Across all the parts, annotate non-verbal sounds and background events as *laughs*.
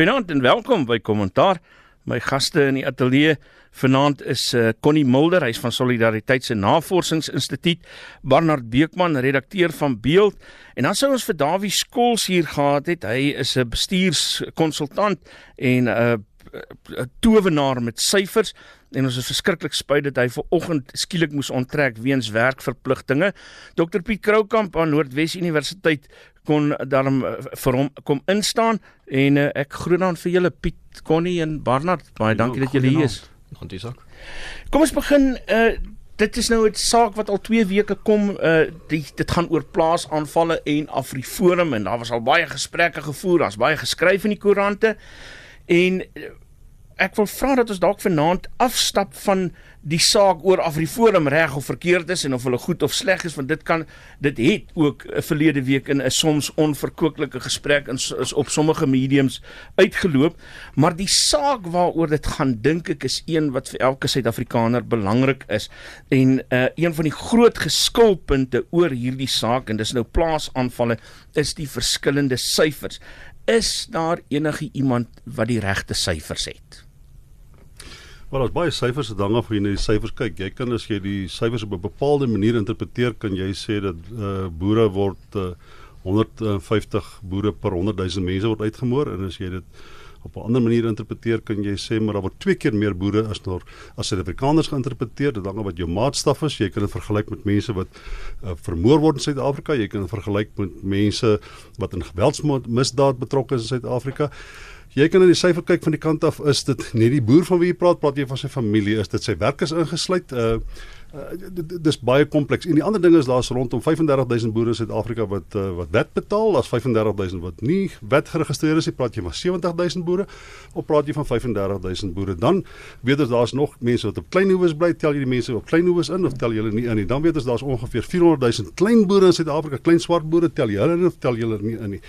Goeienaand en welkom by Kommentaar. My gaste in die ateljee vanaand is uh, Connie Mulder, hy's van Solidariteit se Navorsingsinstituut, Barnard Beekman, redakteur van Beeld, en dan sou ons vir Dawie Skols hier gehad het. Hy is 'n bestuurskonsultant en 'n uh, 'n towenaar met syfers en ons is verskriklik spyt dat hy ver oggend skielik moes onttrek weens werkverpligtinge. Dr Piet Kroukamp aan Noordwes Universiteit kon daarom eh, vir hom kom instaan en uh, ek groet dan vir julle Piet, Connie en Barnard. Baie dankie dat julle hier is. Dankie sak. Kom ons begin uh dit is nou 'n saak wat al 2 weke kom uh die, dit gaan oor plaasaanvalle en Afriforum en daar was al baie gesprekke gevoer, daar's baie geskryf in die koerante en ek wil vra dat ons dalk vanaand afstap van die saak oor Afriforum reg of verkeerd is en of hulle goed of sleg is want dit kan dit het ook 'n verlede week in 'n soms onverkoeklike gesprek in op sommige mediums uitgeloop. Maar die saak waaroor dit gaan dink ek is een wat vir elke Suid-Afrikaner belangrik is. En uh, een van die groot geskilpunte oor hierdie saak en dis nou plaasaanvalle is die verskillende syfers. Is daar enige iemand wat die regte syfers het Maar daar's baie syfers wat hang af hoe jy na die syfers kyk. Jy kan as jy die syfers op 'n bepaalde manier interpreteer, kan jy sê dat uh, boere word uh, 150 boere per 100 000 mense word uitgemoor en as jy dit op 'n ander manier interpreteer, kan jy sê maar daar word twee keer meer boere as nog as Suid-Afrikaners geïnterpreteer. Dit hang af wat jou maatstaf is. Jy kan dit vergelyk met mense wat uh, vermoor word in Suid-Afrika. Jy kan dit vergelyk met mense wat in geweldsmisdaad betrokke is in Suid-Afrika. Jy kan in die syfer kyk van die kant af is dit nie die boer van wie jy praat, praat jy van sy familie, is dit sy werkers ingesluit? Uh, uh dis baie kompleks. En die ander ding is daar's rondom 35000 boere in Suid-Afrika wat uh, wat wet betaal, daar's 35000 wat nie wet geregistreer is nie. Praat jy van 70000 boere of praat jy van 35000 boere? Dan weet ons daar's nog mense wat op klein hoewes bly, tel jy die mense op klein hoewes in of tel jy hulle nie in nie? Dan weet ons daar's ongeveer 400000 klein boere in Suid-Afrika, klein swart boere, tel jy hulle in of tel jy hulle nie in nie?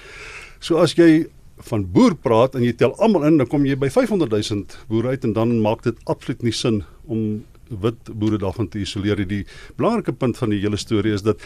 So as jy van boer praat en jy tel almal in, dan kom jy by 500 000 boere uit en dan maak dit absoluut nie sin om wit boere daarvan te isoleer. Die belangrike punt van die hele storie is dat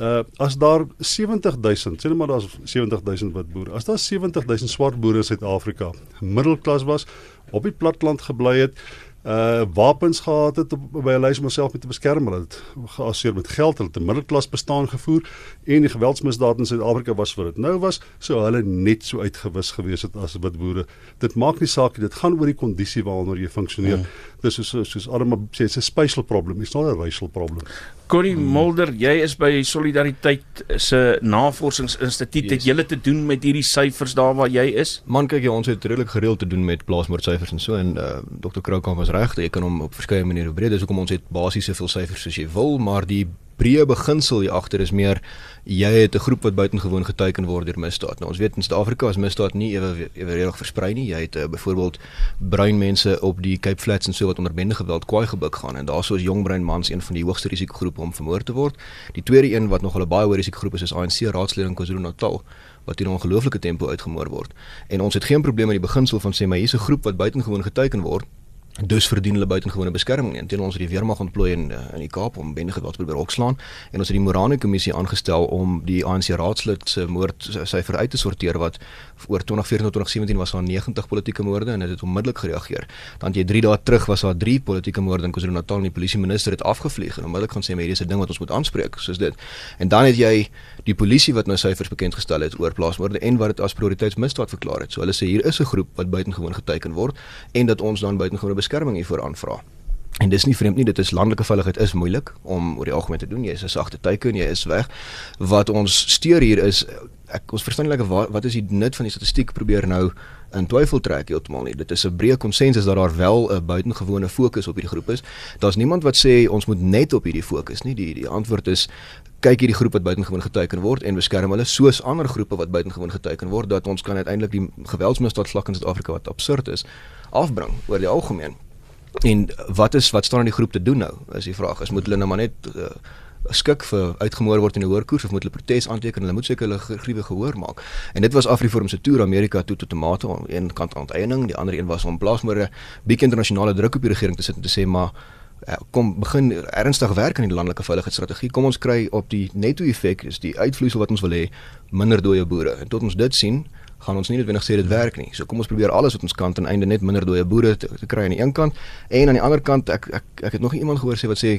uh as daar 70 000, sê net maar daar's 70 000 wit boere. As daar 70 000 swart boere in Suid-Afrika middelklas was, op die platteland gebly het, uh wapens gehad het op, by 'n lys om homself te beskerm. Hulle het geassieer met geld, hulle het 'n middelklas bestaan gevoer en die geweldsmisdade in Suid-Afrika was vir dit. Nou was so hulle net so uitgewis gewees het as wit boere. Dit maak nie saak nie, dit gaan oor die kondisie waaronder jy funksioneer. Mm. Dis soos soos Adam sê, it's a spatial problem, it's not a racial problem. Corrie mm. Mulder, jy is by Solidariteit se Navorsingsinstituut. Yes. Het julle te doen met hierdie syfers daar waar jy is? Man, kyk jy, ons het redelik gereeld te doen met plaasmoordsyfers en so en uh, Dr. Kroukamp was reg, jy kan hom op verskeie maniere breed. Dis hoekom ons het basies soveel syfers soos jy wil, maar die breë beginsel hier agter is meer jy het 'n groep wat buitengewoon geteken word deur misdaad. Nou ons weet in Suid-Afrika is misdaad nie ewe ewereedig versprei nie. Jy het uh, byvoorbeeld bruin mense op die Cape Flats en so wat onder bende geweld kwaai gebuk gaan en daarso is jong bruin mans een van die hoogste risikogroepe om vermoor te word. Die tweede een wat nog hulle baie hoë risikogroep is is ANC raadslede in KwaZulu-Natal wat in 'n ongelooflike tempo uitgemoor word. En ons het geen probleem met die beginsel van sê maar hier's 'n groep wat buitengewoon geteken word dus verdien hulle buitengewone beskerming en teen ons het die weermag ontplooi in eh, in die Kaap om bende geweld probeer opslaan en ons het die Morane kommissie aangestel om die ANC raadslid se moord syfer uit te sorteer wat oor 2014 tot 2017 was daar 90 politieke moorde en dit het onmiddellik gereageer. Dan jy 3 dae terug was daar 3 politieke moorde in KwaZulu-Natal en die polisie minister het afgevlieg en onmiddellik gaan sê maar hierdie is 'n ding wat ons moet aanspreek soos dit. En dan het jy die polisie wat nou syfers bekend gestel het oor plaasmoorde en wat dit as prioriteitsmisdaad verklaar het. So hulle sê hier is 'n groep wat buitengewoon geteken word en dat ons dan buitengewone beskerming hiervoor aanvra. En dis nie vreemd nie, dit is landelike veiligheid is moeilik om oor die algemeen te doen. Jy is 'n sagte teiken, jy is weg. Wat ons steur hier is ek ons verstaan nie lekker wat wat is die nut van die statistiek probeer nou in twyfel trek heeltemal nie. Dit is 'n breë konsensus dat daar wel 'n buitengewone fokus op hierdie groep is. Daar's niemand wat sê ons moet net op hierdie fokus nie. Die die antwoord is kyk hierdie groep wat buitengewoon geteken word en beskerm hulle soos ander groepe wat buitengewoon geteken word dat ons kan uiteindelik die geweldsmisdaad vlak in Suid-Afrika wat absurd is afbring oor die algemeen. En wat is wat staan in die groep te doen nou? Is die vraag. Is moet hulle nou maar net uh, skik vir uitgemoor word in 'n hoër koers of moet hulle protes aanteken? Hulle moet seker hulle gruwe gehoor maak. En dit was Afriforum se toer Amerika toe tot tomate aan een kant aan eiening, die ander een was om plaasmoorde bietjie internasionale druk op die regering te sit en te sê maar eh, kom begin ernstig werk aan die landelike veiligheidsstrategie. Kom ons kry op die netto effek is die uitvloeisel wat ons wil hê minder dooie boere. En tot ons dit sien, gaan ons nie noodwendig sê dit werk nie. So kom ons probeer alles wat ons kan ten einde net minder dooie boere te, te kry aan die een kant en aan die ander kant ek ek ek het nog iemand gehoor sê wat sê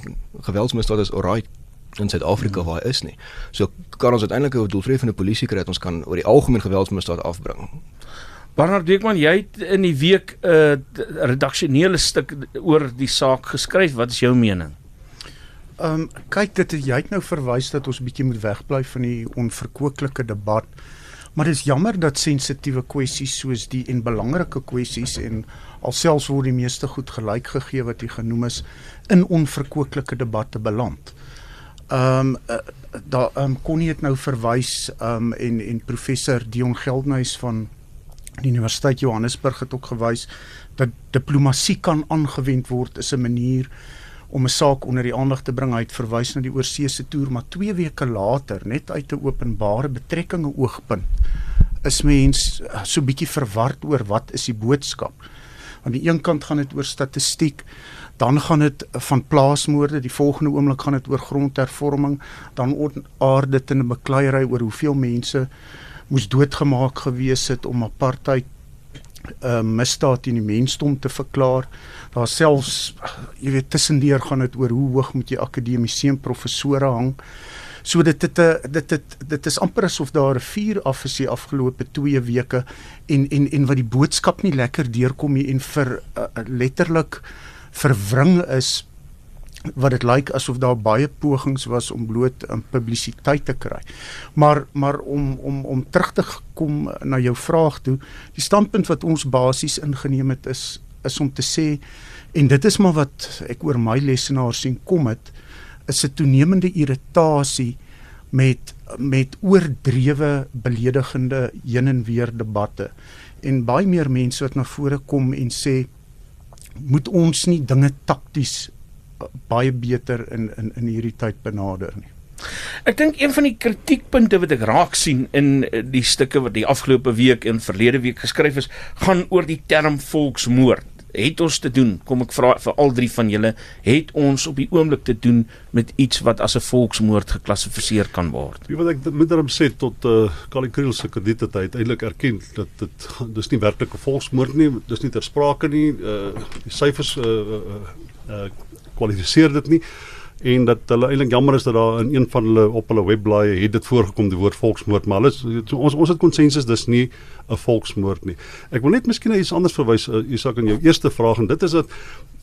geweldsmisdaad is alright in Suid-Afrika hmm. waar hy is nie. So kan ons uiteindelik 'n doeltreffende polisie kry dat ons kan oor die algemeen geweldsmisdaad afbring. Bernard Deekman, jy het in die week 'n uh, redaksionele stuk oor die saak geskryf. Wat is jou mening? Ehm um, kyk dit jy het nou verwys dat ons 'n bietjie moet wegbly van die onverkwikkelike debat. Maar dit is jammer dat sensitiewe kwessies soos die en belangrike kwessies en alselfs word die meeste goed gelyk gegee wat jy genoem is in onverkwikkelike debatte beland. Ehm um, uh, daar ehm um, kon jy dit nou verwys ehm um, en en professor Dion Geldnys van die Universiteit Johannesburg het ook gewys dat diplomatie kan aangewend word is 'n manier om 'n saak onder die aandag te bring. Hy het verwys na die oorseese toer, maar 2 weke later, net uit 'n openbare betrekkinge oogpunt, is mens so bietjie verward oor wat is die boodskap. Aan die een kant gaan dit oor statistiek, dan gaan dit van plaasmoorde, die volgende oomblik gaan dit oor grondhervorming, dan aard dit in 'n bekleierery oor hoeveel mense moes doodgemaak gewees het om apartheid uh, misdaad teen die mensdom te verklaar. Daar selfs jy weet tussendeur gaan dit oor hoe hoog moet jy akademiese professore hang. So dit dit dit dit dit is amper asof daar 'n vuur af is die afgelope 2 weke en en en wat die boodskap nie lekker deurkom nie en vir uh, letterlik verwring is wat dit lyk asof daar baie pogings was om bloot um, publisiteit te kry. Maar maar om om om terug te kom na jou vraag toe, die standpunt wat ons basies ingeneem het is is om te sê en dit is maar wat ek oor my lesenaars sien kom het is 'n toenemende irritasie met met oordrewe beledigende heen en weer debatte en baie meer mense wat na vore kom en sê moet ons nie dinge takties baie beter in in in hierdie tyd benader nie. Ek dink een van die kritiekpunte wat ek raak sien in eh, die stukke wat die afgelope week en verlede week geskryf is, gaan oor die term volksmoord. Het ons te doen, kom ek vra vir al drie van julle, het ons op die oomblik te doen met iets wat as 'n volksmoord geklassifiseer kan word? Wie wat ek moet daarom sê tot uh eh, Kali Kriel se krediete tyd uiteindelik erken dat dit dis nie werklik 'n volksmoord nie, dis nie ter sprake nie. Uh die syfers uh uh, uh kwalifiseer dit nie en dat hulle eintlik jammer is dat daar in een van hulle op hulle webblaaie het dit voorgekom die woord volksmoord maar alles so ons ons het konsensus dis nie 'n volksmoord nie. Ek wil net miskien na iets anders verwys uh, Isak in jou eerste vraag en dit is dat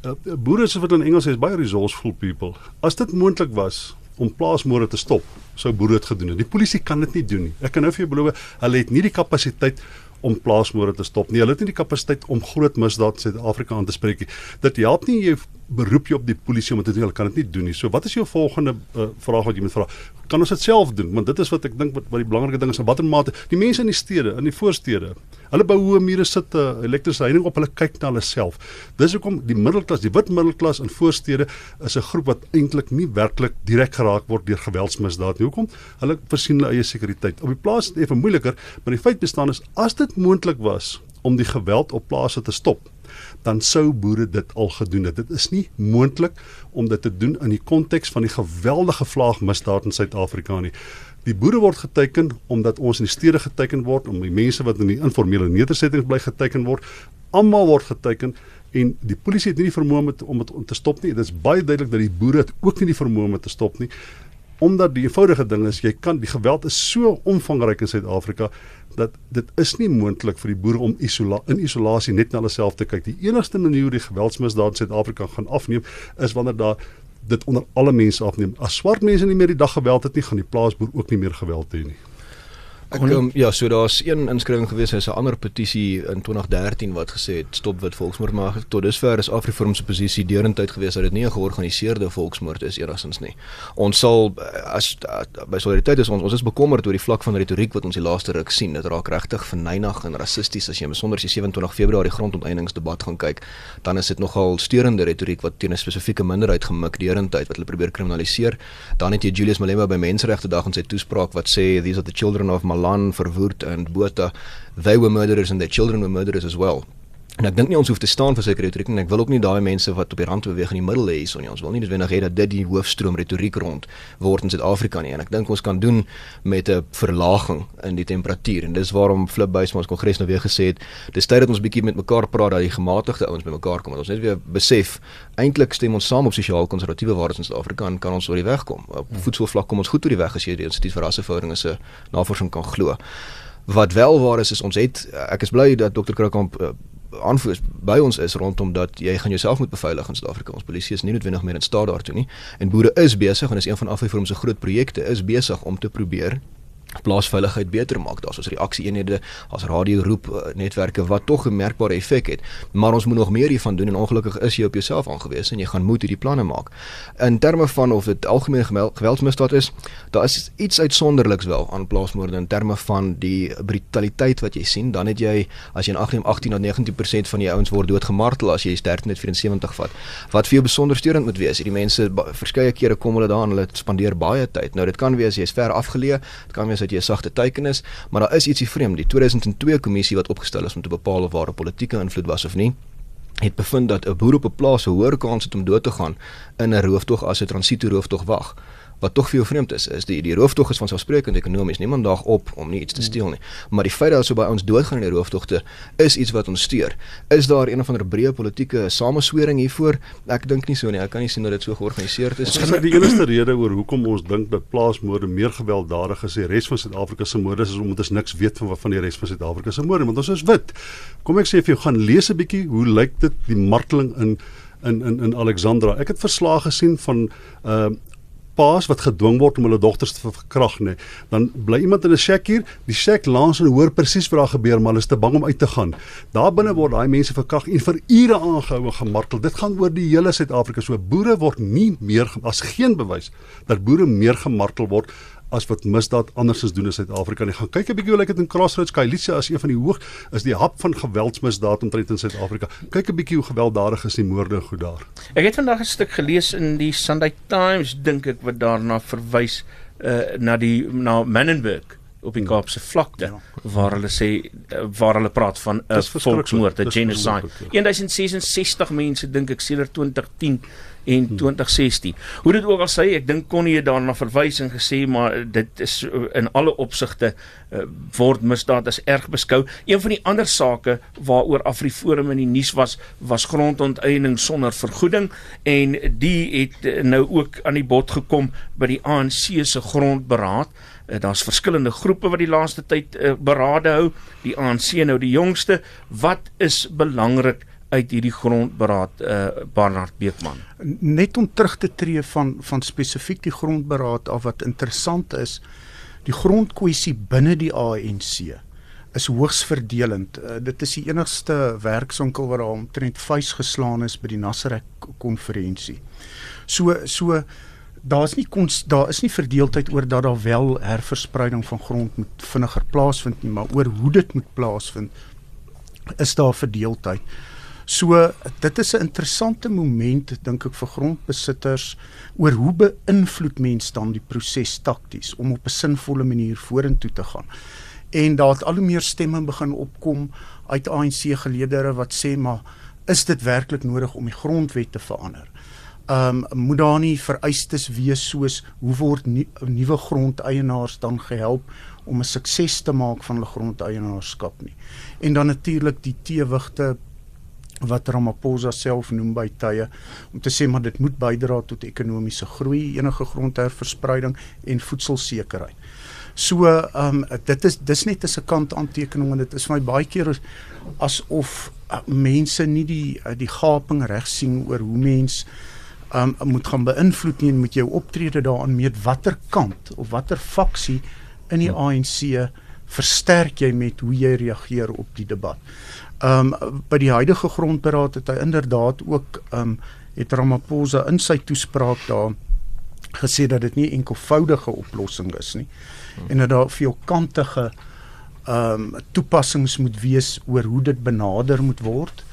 uh, boere soos wat in Engels is baie resourceful people. As dit moontlik was om plaasmoorde te stop, sou boere dit gedoen het. Die polisie kan dit nie doen nie. Ek kan nou vir jou beloof, hulle het nie die kapasiteit om plaasmoorde te stop nie. Hulle het nie die kapasiteit om groot misdaad in Suid-Afrika aan te spreek nie. Dit help nie jy beroep jy op die polisie om dit te doen. Hulle kan dit nie doen nie. So wat is jou volgende uh, vraag wat jy moet vra? Kan ons dit self doen? Want dit is wat ek dink wat wat die belangrike ding is. Watter mate die mense in die stede, in die voorstede, hulle bou hoë mure sit uh, eh, elektriese heining op. Hulle kyk na hulle self. Dis hoekom die middelklas, die wit middelklas in voorstede is 'n groep wat eintlik nie werklik direk geraak word deur geweldsmisdaad nie. Hoekom? Hulle voorsien hulle eie sekuriteit. Op die plaas is dit effe moeiliker, maar die feit bestaan is as dit moontlik was om die geweld op plase te stop dan sou boere dit al gedoen het. Dit is nie moontlik om dit te doen in die konteks van die geweldige vlaagmisdaad in Suid-Afrika nie. Die boere word geteken omdat ons in die stede geteken word, om die mense wat in die informele nedersettings bly geteken word. Almal word geteken en die polisie het nie die vermoë om dit om dit te stop nie. Dit is baie duidelik dat die boere het ook nie die vermoë om dit te stop nie omdat die eenvoudige ding is jy kan die geweld is so omvangryk in Suid-Afrika dat dit is nie moontlik vir die boere om isola in isolasie net na hulle self te kyk. Die enigste manier hoe die geweldsmisdaad in Suid-Afrika gaan afneem is wanneer daar dit onder alle mense afneem. As swart mense nie meer die dag geweld het nie, gaan die plaasboer ook nie meer geweld hê nie. Ek um, ja, so daar's een inskrywing gewees, is 'n ander petisie in 2013 wat gesê het stop wit volksmoord, maar tot dusver is Afriforum se posisie deurentyd gewees dat dit nie 'n georganiseerde volksmoord is eersins nie. Ons sal as by solidariteit is ons ons is bekommerd oor die vlak van retoriek wat ons die laaste ruk sien. Dit raak regtig verneig en rassisties as jy besonder as jy 27 Februarie grondonteeningsdebat gaan kyk, dan is dit nogal steurende retoriek wat teen 'n spesifieke minderheid gemik deurentyd wat hulle probeer kriminaliseer. Dan het jy Julius Malema by Menseregte Dag in sy toespraak wat sê these are the children of my Malan, Verwoerd en Botha, they were murderers and their children were murderers as well. En ek dink nie ons hoef te staan vir sekere retoriek nie. Ek wil ook nie daai mense wat op die rand beweeg in die middel hê hierson nie. Ons wil nie noodwendig hê dat dit die hoofstroom retoriek rond word in Suid-Afrika nie. En ek dink ons kan doen met 'n verlaging in die temperatuur. En dis waarom Flip Buys ons kongres nou weer gesê het, dis tyd dat ons bietjie met mekaar praat dat die gematigde ouens bymekaar kom. Dat ons net weer besef eintlik stem ons saam op sosiaal-konservatiewe waardes in Suid-Afrika en kan ons oor die weg kom. Op voedselvlak kom ons goed oor die weg as jy die Instituut vir Rasseverhoudinge se navorsing kan glo. Wat wel waar is is ons het ek is bly dat Dr. Kroukamp uh, aanvoers by ons is rondom dat jy gaan jouself moet beveilig in Suid-Afrika. Ons polisie is nie noodwendig meer in staat daartoe nie. En boere is besig en is een van Afriforum se groot projekte is besig om te probeer plaasveiligheid beter maak. Daar's ons reaksieeenhede, as radio roep uh, netwerke wat tog 'n merkbare effek het. Maar ons moet nog meer hiervan doen en ongelukkig is jy op jouself aangewese en jy gaan moet hierdie planne maak. In terme van of dit algemene geweldsmisdaad is, daar is iets uitsonderliks wel aan plaasmoorde in terme van die brutaliteit wat jy sien. Dan het jy as jy in 18 18 tot 19% van die ouens word doodgemartel as jy 1374 vat. Wat vir jou besonder steurend moet wees. Hierdie mense verskeie kere kom hulle daar en hulle spandeer baie tyd. Nou dit kan wees jy's ver afgeleë, dit kan wees dat jy 'n sagte teiken is, maar daar is ietsie vreemd. Die 2002 kommissie wat opgestel is om te bepaal of daar 'n politieke invloed was of nie, het bevind dat 'n boer op 'n plaas 'n hoër kans het om dood te gaan in 'n rooftog as 'n transito rooftog wag wat tog vir jou vreemd is, is die die rooftog is van selfsprekend ekonomies. Niemand daag op om nie iets te steel nie. Maar die feit dat so baie ons doodgaan in die rooftogte is iets wat ons steur. Is daar een of ander breë politieke sameswering hiervoor? Ek dink nie so nie. Ek kan nie sien dat dit so georganiseer is. Ons het die enigste rede oor hoekom ons dink dat plaasmoorde meer gewelddadig is as die res van Suid-Afrika se moorde is omdat ons niks weet van wat van die res van Suid-Afrika se moorde, want ons is wit. Kom ek sê vir jou gaan lees 'n bietjie hoe lyk dit die marteling in in in in Alexandra. Ek het verslae gesien van uh paas wat gedwing word om hulle dogters te verkrag nê, dan bly iemand in 'n shack hier, die shack langs en hoor presies wat daar gebeur, maar hulle is te bang om uit te gaan. Daar binne word daai mense verkrag en vir ure aangehou en gemartel. Dit gaan oor die hele Suid-Afrika. So boere word nie meer as geen bewys dat boere meer gemartel word as wat misdaad andersins doen in Suid-Afrika. Ek gaan kyk 'n bietjie hoe lyk dit in Crossroads. Kailicia is een van die hoog is die hap van geweldsmisdaad omtrent in Suid-Afrika. Kyk 'n bietjie hoe gewelddadig is die moorde goed daar. Ek het vandag 'n stuk gelees in die Sunday Times dink ek wat daarna verwys uh, na die na Menenberg op die Kaapse vlakte ja. waar hulle sê uh, waar hulle praat van 'n volksmoord, 'n genocide. 1066 ja. mense dink ek sedert 2010 en 2016. Hoe dit ook al sê, ek dink Connie het daarna verwys en gesê maar dit is eh, in alle opsigte uh, word misdaad as erg beskou. Een van die ander sake waaroor Afriforum in die nuus was, was grondonteiening sonder vergoeding en die het uh, nou ook aan die bod gekom by die ANC se grondberaad. Uh, Daar's verskillende groepe wat die laaste tyd uh, berade hou. Die ANC nou die jongste. Wat is belangrik uit hierdie grondberaad uh Barnard Beekman. Net om terug te tree van van spesifiek die grondberaad af wat interessant is, die grondkwessie binne die ANC is hoogs verdelend. Uh, dit is die enigste werkswinkel waar daar omtrent vuis geslaan is by die Nasrek konferensie. So so daar's nie kons, daar is nie verdeeldheid oor dat daar wel herverspreiding van grond moet vinniger plaasvind nie, maar oor hoe dit moet plaasvind is daar verdeeldheid. So dit is 'n interessante moment dink ek vir grondbesitters oor hoe beïnvloed mens dan die proses takties om op 'n sinvolle manier vorentoe te gaan. En daar het al hoe meer stemme begin opkom uit ANC geleedere wat sê maar is dit werklik nodig om die grondwet te verander? Ehm um, moet daar nie vereistes wees soos hoe word nie, nuwe grondeienaars dan gehelp om 'n sukses te maak van hulle grondeienaarskap nie. En dan natuurlik die teewigte wat Ramaphosa self noem by tye om te sê maar dit moet bydra tot ekonomiese groei, enige grondherverspreiding en voedselsekerheid. So ehm um, dit is dis net 'n kant aantekening en dit is vir my baie keer asof uh, mense nie die uh, die gaping reg sien oor hoe mens ehm um, moet gaan beïnvloed nie met jou optrede daaraan met watter kant of watter faksie in die ja. ANC versterk jy met hoe jy reageer op die debat. Ehm um, by die huidige grondberaad het hy inderdaad ook ehm um, het Ramaphosa in sy toespraak daar gesê dat dit nie enkelvoudige oplossing is nie en dat daar veelkantige ehm um, toepassings moet wees oor hoe dit benader moet word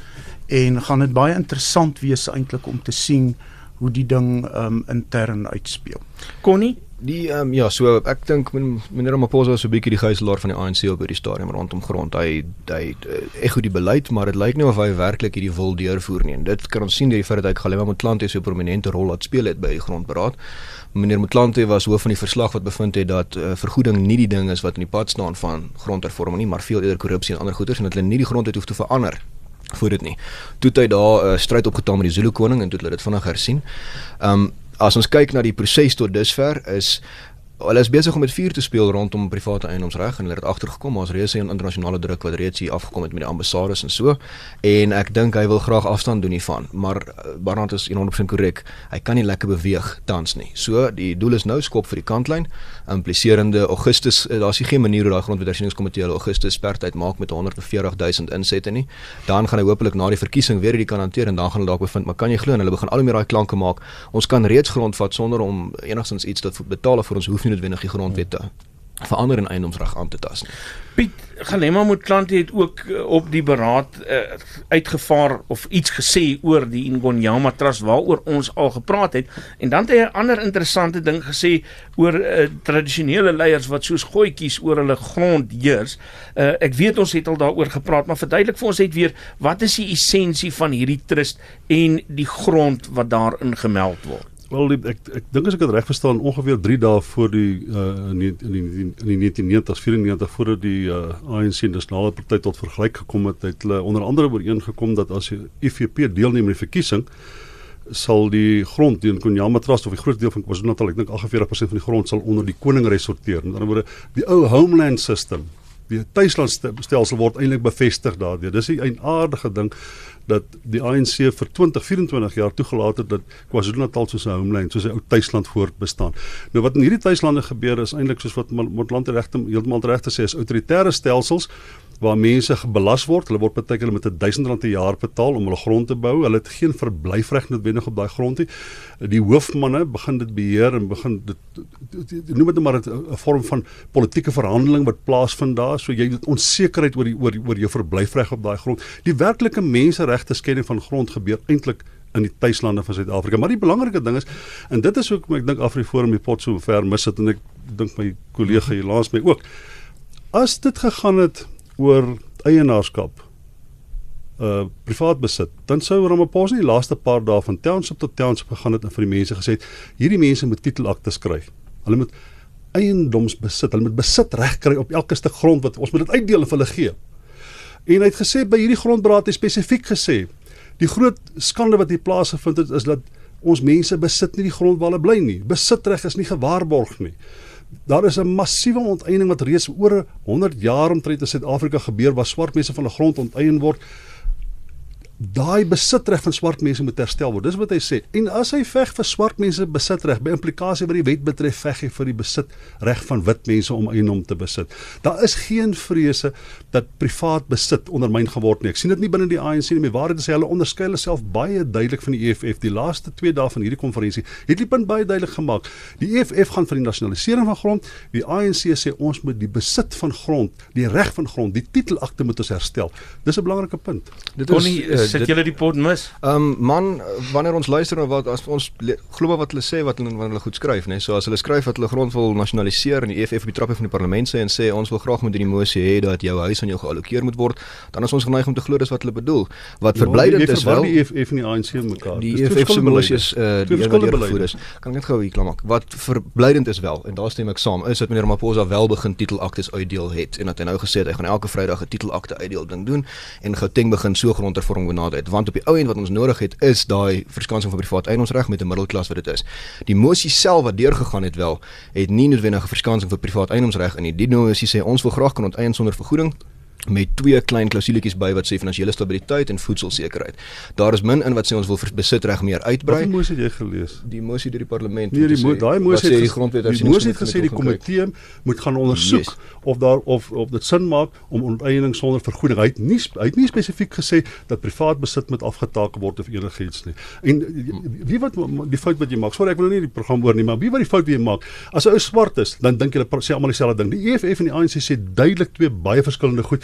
en gaan dit baie interessant wees eintlik om te sien hoe die ding ehm um, intern uitspeel. Connie Die um, ja, so ek dink meneer Ramaphosa is so 'n bietjie die gijslaer van die ANC op hierdie stadium rondom grond. Hy hy ek goed die beleid, maar dit lyk nie of hy werklik hierdie wil deurvoer nie. En dit kan ons sien deur die feit dat hy Galema Motlanthe so 'n prominente rol laat speel het by die grondberaad. Meneer Motlanthe was hoof van die verslag wat bevind het dat uh, vergoeding nie die ding is wat in die pad staan van grondhervorming nie, maar veel eerder korrupsie en ander goederes en dat hulle nie die grond het hoef te verander voor dit nie. Toe het hy daar 'n uh, stryd opgetaan met die Zulu koning en toe het hulle dit vinnig hersien. Ehm um, as ons kyk na die proses tot dusver is Hulle is besig om met vuur te speel rondom private eiendomsreg en hulle het agtergekom maar as reuse en internasionale druk wat reeds hier afgekom het met die ambassades en so. En ek dink hy wil graag afstand doen hiervan maar uh, Barnard is 100% korrek. Hy kan nie lekker beweeg tans nie. So die doel is nou skop vir die kantlyn. Impliserende Augustus uh, daar's geen manier hoe daai grondwetensieningskomitee hulle Augustus spertyd maak met 140 000 insette nie. Dan gaan hy hopelik na die verkiesing weer hierdie kan hanteer en dan gaan hulle dalk bevind. Maar kan jy glo hulle begin al hoe meer daai klanke maak. Ons kan reeds grondvat sonder om enigstens iets te betaal vir ons hoef nie noodwendig die grondwette verander en eiendomsreg aan te tas nie. Piet Galema moet klante het ook uh, op die beraad uh, uitgevaar of iets gesê oor die Ngonyama Trust waaroor ons al gepraat het en dan het hy 'n ander interessante ding gesê oor uh, tradisionele leiers wat soos gooitjies oor hulle grond heers. Uh, ek weet ons het al daaroor gepraat, maar verduidelik vir ons net weer wat is die essensie van hierdie trust en die grond wat daarin gemeld word. Wel die, ek ek dink as ek dit reg verstaan ongeveer 3 dae voor die uh in die in die, in die 1990s 94 voordat die uh ANC nasionale party tot vergelyk gekom het, het hulle onder andere ooreengekom dat as die IFP deelneem aan die verkiesing sal die grond die Konyama Trust of die groot deel van KwaZulu-Natal, ek dink 48% van die grond sal onder die koning resorteer. Met ander woorde, die ou homeland system, die tuislandstelsel word eintlik bevestig daardeur. Dis 'n eienaardige ding dat die ANC vir 20 24 jaar toegelaat het dat KwaZulu-Natal soos 'n homeland, soos 'n ou tuisland voortbestaan. Nou wat in hierdie tuislande gebeur is eintlik soos wat Montland regte heeltemal reg te sê is autoritaire stelsels waar mense gebelas word. Hulle word baie keer met 1000 rand per jaar betaal om hulle grond te bou. Hulle het geen verblyfreg noodwendig op daai grond nie. Die hoofmanne begin dit beheer en begin dit noem dit maar 'n vorm van politieke verhandeling wat plaasvind daar. So jy het onsekerheid oor die oor, oor jou verblyfreg op daai grond. Die werklike menseregte skending van grond gebeur eintlik in die tuislande van Suid-Afrika. Maar die belangrike ding is en dit is hoekom ek dink Afriforum die pot so ver mis het en ek dink my kollega hier langs my ook. As dit gegaan het oor eienaarskap uh privaat besit. Dan sou Ramaphosa die laaste paar dae van township tot township gegaan het en vir die mense gesê hierdie mense moet titelakte skryf hulle moet eiendoms besit hulle moet besit reg kry op elke stuk grond wat ons moet dit uitdeel vir hulle gee. En hy het gesê by hierdie grondberaad het spesifiek gesê die groot skande wat hier plaasgevind het is dat ons mense besit nie die grond waar hulle bly nie. Besitreg is nie gewaarborg nie Daar is 'n massiewe onteiening wat reeds oor 100 jaar omtrent in Suid-Afrika gebeur waar swart mense van 'n grond onteien word daai besitreg van swart mense moet herstel word. Dis wat hy sê. En as hy veg vir swart mense besitreg, by implikasie wat die wet betref, veg hy vir die besitreg van wit mense om eiendom te besit. Daar is geen vrese dat privaat besit ondermyn geword nie. Ek sien dit nie binne die ANC nie. My waarheid is hy hulle onderskei hulle self baie duidelik van die EFF. Die laaste 2 dae van hierdie konferensie het die punt baie duidelik gemaak. Die EFF gaan vir die nasionalisering van grond. Die ANC sê ons moet die besit van grond, die reg van grond, die titelakte moet ons herstel. Dis 'n belangrike punt. Dit is nie, uh, sit julle die pot mis? Ehm um, man, wanneer ons luister na wat as ons glo wat hulle sê wat hulle wanneer hulle goed skryf, nê. Nee? So as hulle skryf dat hulle grond wil nasionaliseer en die EFF op die trappe van die parlement sê en sê ons wil graag met die mosie hê dat jou huis aan jou geallokeer moet word, dan is ons geneig om te glo dis wat hulle bedoel. Wat ja, verblydend is wel die EFF en die ANC mekaar. Die EFF se mosie is uh, die een wat gevoer is. Kan ek net gou hier klaar maak. Wat verblydend is wel en daar stem ek saam, is dat meneer Maposa wel begin titelaktes uitdeel het en dat hy nou gesê het hy gaan elke Vrydag 'n titelakte uitdeel ding doen en Gauteng begin so grondhervorming benader het want op die ou end wat ons nodig het is daai verskansing van privaat eiendomsreg met 'n middelklas wat dit is. Die mosie self wat deurgegaan het wel het nie noodwendige verskansing vir privaat eiendomsreg in nie. Die mosie sê ons wil graag kan onteien sonder vergoeding met twee klein klausuletjies by wat sê finansiële stabiliteit en voedselsekerheid. Daar is min in wat sê ons wil besitreg meer uitbrei. Wat mosie het jy gelees? Die mosie deur die parlement. Nee, die mo daai mosie het die grondwet Die mosie het gesê die komitee moet gaan ondersoek yes. of daar of of dit sin maak om onteiening sonder vergoeding. Hy het nie hy het nie spesifiek gesê dat privaat besit moet afgetake word of enigiets nie. En wie wat die fout wat jy maak? Sorry, ek wil nie die program oor nie, maar wie wat die fout wat jy maak? As 'n ou swart is, dan dink jy hulle sê almal dieselfde ding. Die EFF en die ANC sê duidelik twee baie verskillende goed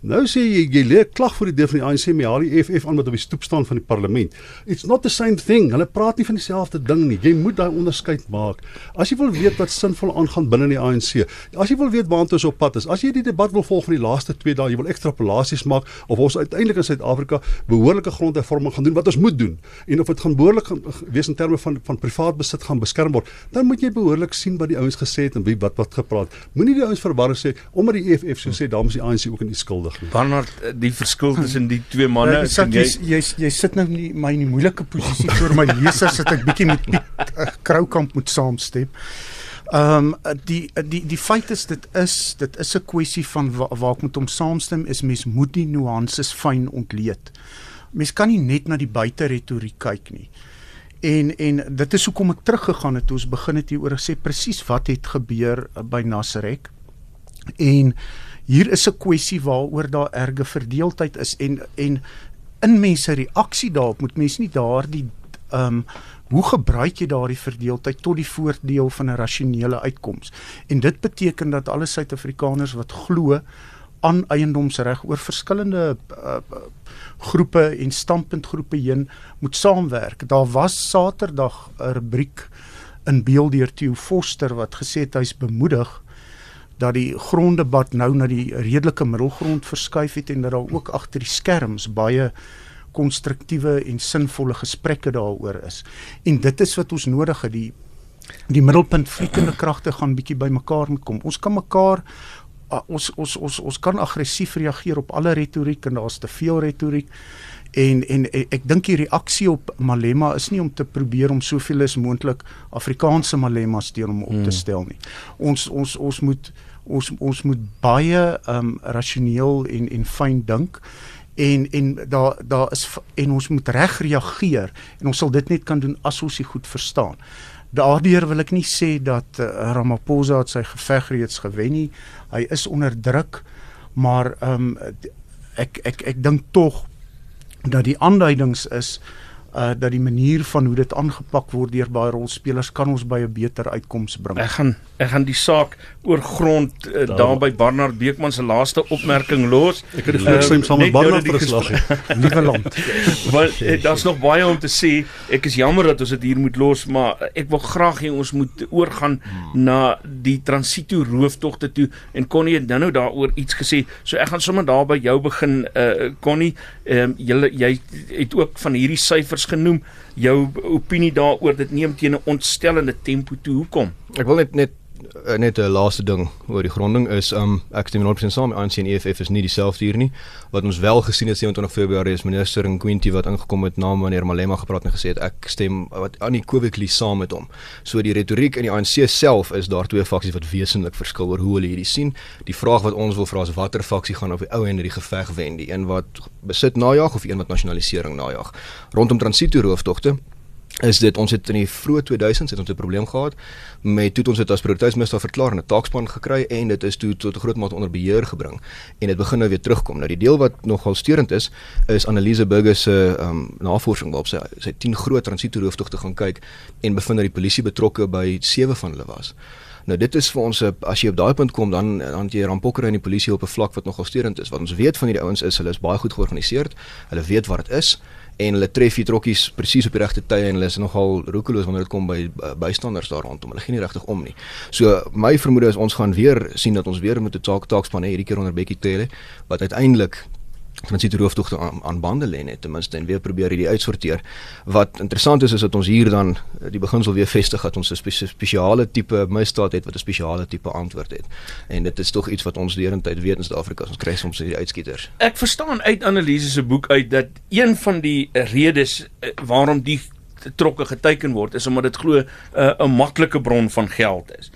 Nou sê jy jy lê klag vir die deur van die ANC met al die EFF aan wat op die stoep staan van die parlement. It's not the same thing. Hulle praat nie van dieselfde ding nie. Jy moet daai onderskeid maak. As jy wil weet wat sinvol aangaan binne die ANC, as jy wil weet waantoe ons op pad is, as jy die debat wil volg van die laaste 2 dae, jy wil ekstrapolasies maak of ons uiteindelik in Suid-Afrika behoorlike grondhervorming gaan doen wat ons moet doen en of dit gaan behoorlik gaan wees in terme van van privaat besit gaan beskerm word, dan moet jy behoorlik sien wat die ouens gesê het en wie wat wat gepraat. Moenie die ouens verwar sê omdat die EFF so sê, dan is die ANC ook in die skuldig nie. Barnard, eh, die verskil tussen die twee manne, Ja, kan jy jy jy jy sit nou nie my in die moeilike posisie vir my lesers dat ek bietjie met Piet uh, Kroukamp moet saamstem. Ehm um, die die die feit is dit is dit is 'n kwessie van wa, waar ek met hom saamstem is mens moet die nuances fyn ontleed. Mens kan nie net na die buiteretoriek kyk nie. En en dit is hoekom ek teruggegaan het toe ons begin het hier oor gesê presies wat het gebeur uh, by Nasrek. En hier is 'n kwessie waaroor daar erge verdeeldheid is en en in mense reaksie daarop moet mense nie daardie ehm um, hoe gebruik jy daardie verdeeldheid tot die voordeel van 'n rasionele uitkoms? En dit beteken dat alle Suid-Afrikaners wat glo aan eiendomsreg oor verskillende uh, groepe en standpuntgroepe heen moet saamwerk. Daar was Saterdag 'n rubriek in beeld deur Theo Foster wat gesê het hy's bemoedig dat die gronddebat nou na die redelike middelgrond verskuif het en dat daar ook agter die skerms baie konstruktiewe en sinvolle gesprekke daaroor is. En dit is wat ons nodig het. Die die middelpunt vliegende kragte gaan bietjie bymekaar moet kom. Ons kan mekaar uh, ons ons ons ons kan aggressief reageer op alle retoriek en daar's te veel retoriek. En en ek dink die reaksie op Malema is nie om te probeer om soveel as moontlik Afrikaanse Malemas teen hom op te stel nie. Ons ons ons moet ons ons moet baie um rasioneel en en fyn dink en en daar daar is en ons moet reg reageer en ons sal dit net kan doen as ons dit goed verstaan. Daardeur wil ek nie sê dat uh, Ramaphosa het sy geveg reeds gewen nie. Hy is onder druk, maar ehm um, ek ek ek dink tog dat die aanduidings is uh dat die manier van hoe dit aangepak word deur baie rolspelers kan ons by 'n beter uitkoms bring. Ek gaan ek gaan die saak oor grond uh, daar by Barnard Beekman se laaste opmerking los. Ek het die voorstem saam met nou Barnard verslag. Nuwe *laughs* land. Want eh, daar's nog baie om te sê. Ek is jammer dat ons dit hier moet los, maar ek wil graag hê ons moet oorgaan hmm. na die transito rooftogte toe en Connie het nou daaroor iets gesê. So ek gaan sommer daar by jou begin uh Connie, ehm um, jy jy het ook van hierdie syfers genoem. Jou opinie daaroor dit neem teen 'n ontstellende tempo toe. Hoekom? Ek wil net net net 'n laaste ding oor die gronding is um ek stem 100% saam ANC en EFF is nie dieselfde hier nie. Wat ons wel gesien het 27 Februarie is minister Nkwinti wat ingekom het na meneer Malema gepraat en gesê het ek stem wat Kovekli saam met hom. So die retoriek in die ANC self is daar twee faksies wat wesentlik verskil oor hoe hulle hierdie sien. Die vraag wat ons wil vra is watter faksie gaan op die ou end die geveg wen, die een wat besit najag of die een wat nasionalisering najag. Rondom transito rooftogte is dit ons het in die vroeë 2000s het ons 'n probleem gehad met toe ons dit as prioriteitsmisdaad verklaar en 'n taakspan gekry en dit is toe tot 'n groot mate onder beheer gebring en dit begin nou weer terugkom. Nou die deel wat nogal steurend is is Annelise Burger se um, navorsing waarop sy sy 10 groot transitoerooftogte gaan kyk en bevind dat die polisie betrokke by 7 van hulle was. Nou dit is vir ons as jy op daai punt kom dan dan jy rampokkery in die polisie op 'n vlak wat nogal steurend is. Wat ons weet van hierdie ouens is hulle is baie goed georganiseer. Hulle weet wat dit is en hulle tref die trokkies presies op die regte tye en hulle is nogal roekeloos wanneer dit kom by bystanders daar rondom. Hulle gee nie regtig om nie. So my vermoede is ons gaan weer sien dat ons weer met 'n taak taakspan hê hierdie keer onder Bekkie Cele wat uiteindelik transito rooftogte aan, aan bande lê net ten minste en weer probeer hierdie uitsorteer. Wat interessant is is dat ons hier dan die beginsel weer vestig dat ons 'n spe spesiale tipe misdaad het wat 'n spesiale tipe antwoord het. En dit is tog iets wat ons derentyd weet in Suid-Afrika. Ons kry soms hierdie uitskieters. Ek verstaan uit Annelise se boek uit dat een van die redes eh, waarom die trokke geteken word is omdat dit glo eh, 'n uh, maklike bron van geld is.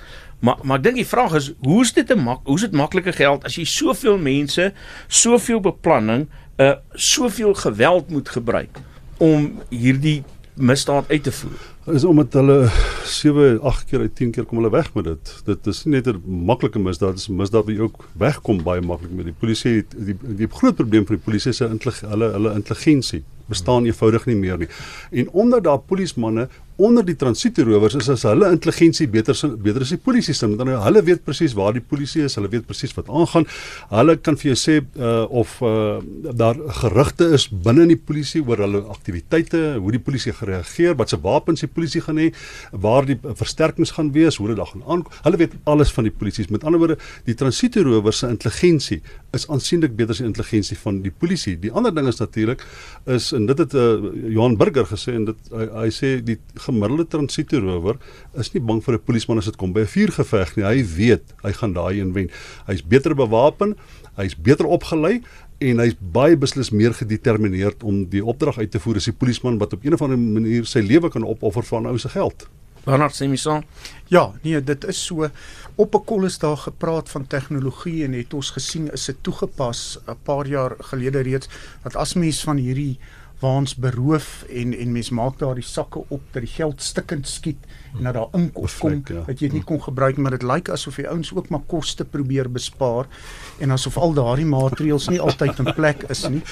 Maar maar ek dink die vraag is hoe is dit 'n mak hoe is dit maklike geld as jy soveel mense, soveel beplanning, uh soveel geweld moet gebruik om hierdie misdaad uit te voer? is omdat hulle 7 8 keer uit 10 keer kom hulle weg met dit. Dit is nie net 'n maklike misdaad, dit is 'n misdaad wat jy ook wegkom baie maklik met. Die polisie het die die groot probleem vir die polisie is hulle hulle hulle intelligensie bestaan eenvoudig nie meer nie. En omdat daar polismanne onder die transietrowers is as hulle intelligensie beter beter as die polisie se. Ander hulle weet presies waar die polisie is, hulle weet presies wat aangaan. Hulle kan vir jou sê uh, of uh, daar gerugte is binne in die polisie oor hulle aktiwiteite, hoe die polisie gereageer, wat se wapens die polisie gaan hê, waar die versterkings gaan wees, hoe dit dan gaan aan. Hulle weet alles van die polisie. Met ander woorde, die transietrowers se intelligensie is aansienlik beter as die intelligensie van die polisie. Die ander ding is natuurlik is en dit het uh, Johan Burger gesê en dit hy, hy sê die gemiddelde transitoerower is nie bang vir 'n polisieman as dit kom by 'n vuurgeveg nie. Hy weet hy gaan daai een wen. Hy's beter bewapen, hy's beter opgelei en hy's baie beslis meer gedetermineerd om die opdrag uit te voer as die polisieman wat op een of ander manier sy lewe kan opoffer vir 'n ou se geld. Bernard Semison. Ja, nee, dit is so op 'n kol is daar gepraat van tegnologie en het ons gesien is dit toegepas 'n paar jaar gelede reeds dat as mens van hierdie waans beroof en en mens maak daar die sakke op dat die geld stikkend skiet en dat daar inkom kom ja. dat jy nie kon gebruik maar dit lyk asof die ouens ook maar koste probeer bespaar en asof al daardie maatreëls nie altyd in plek is nie.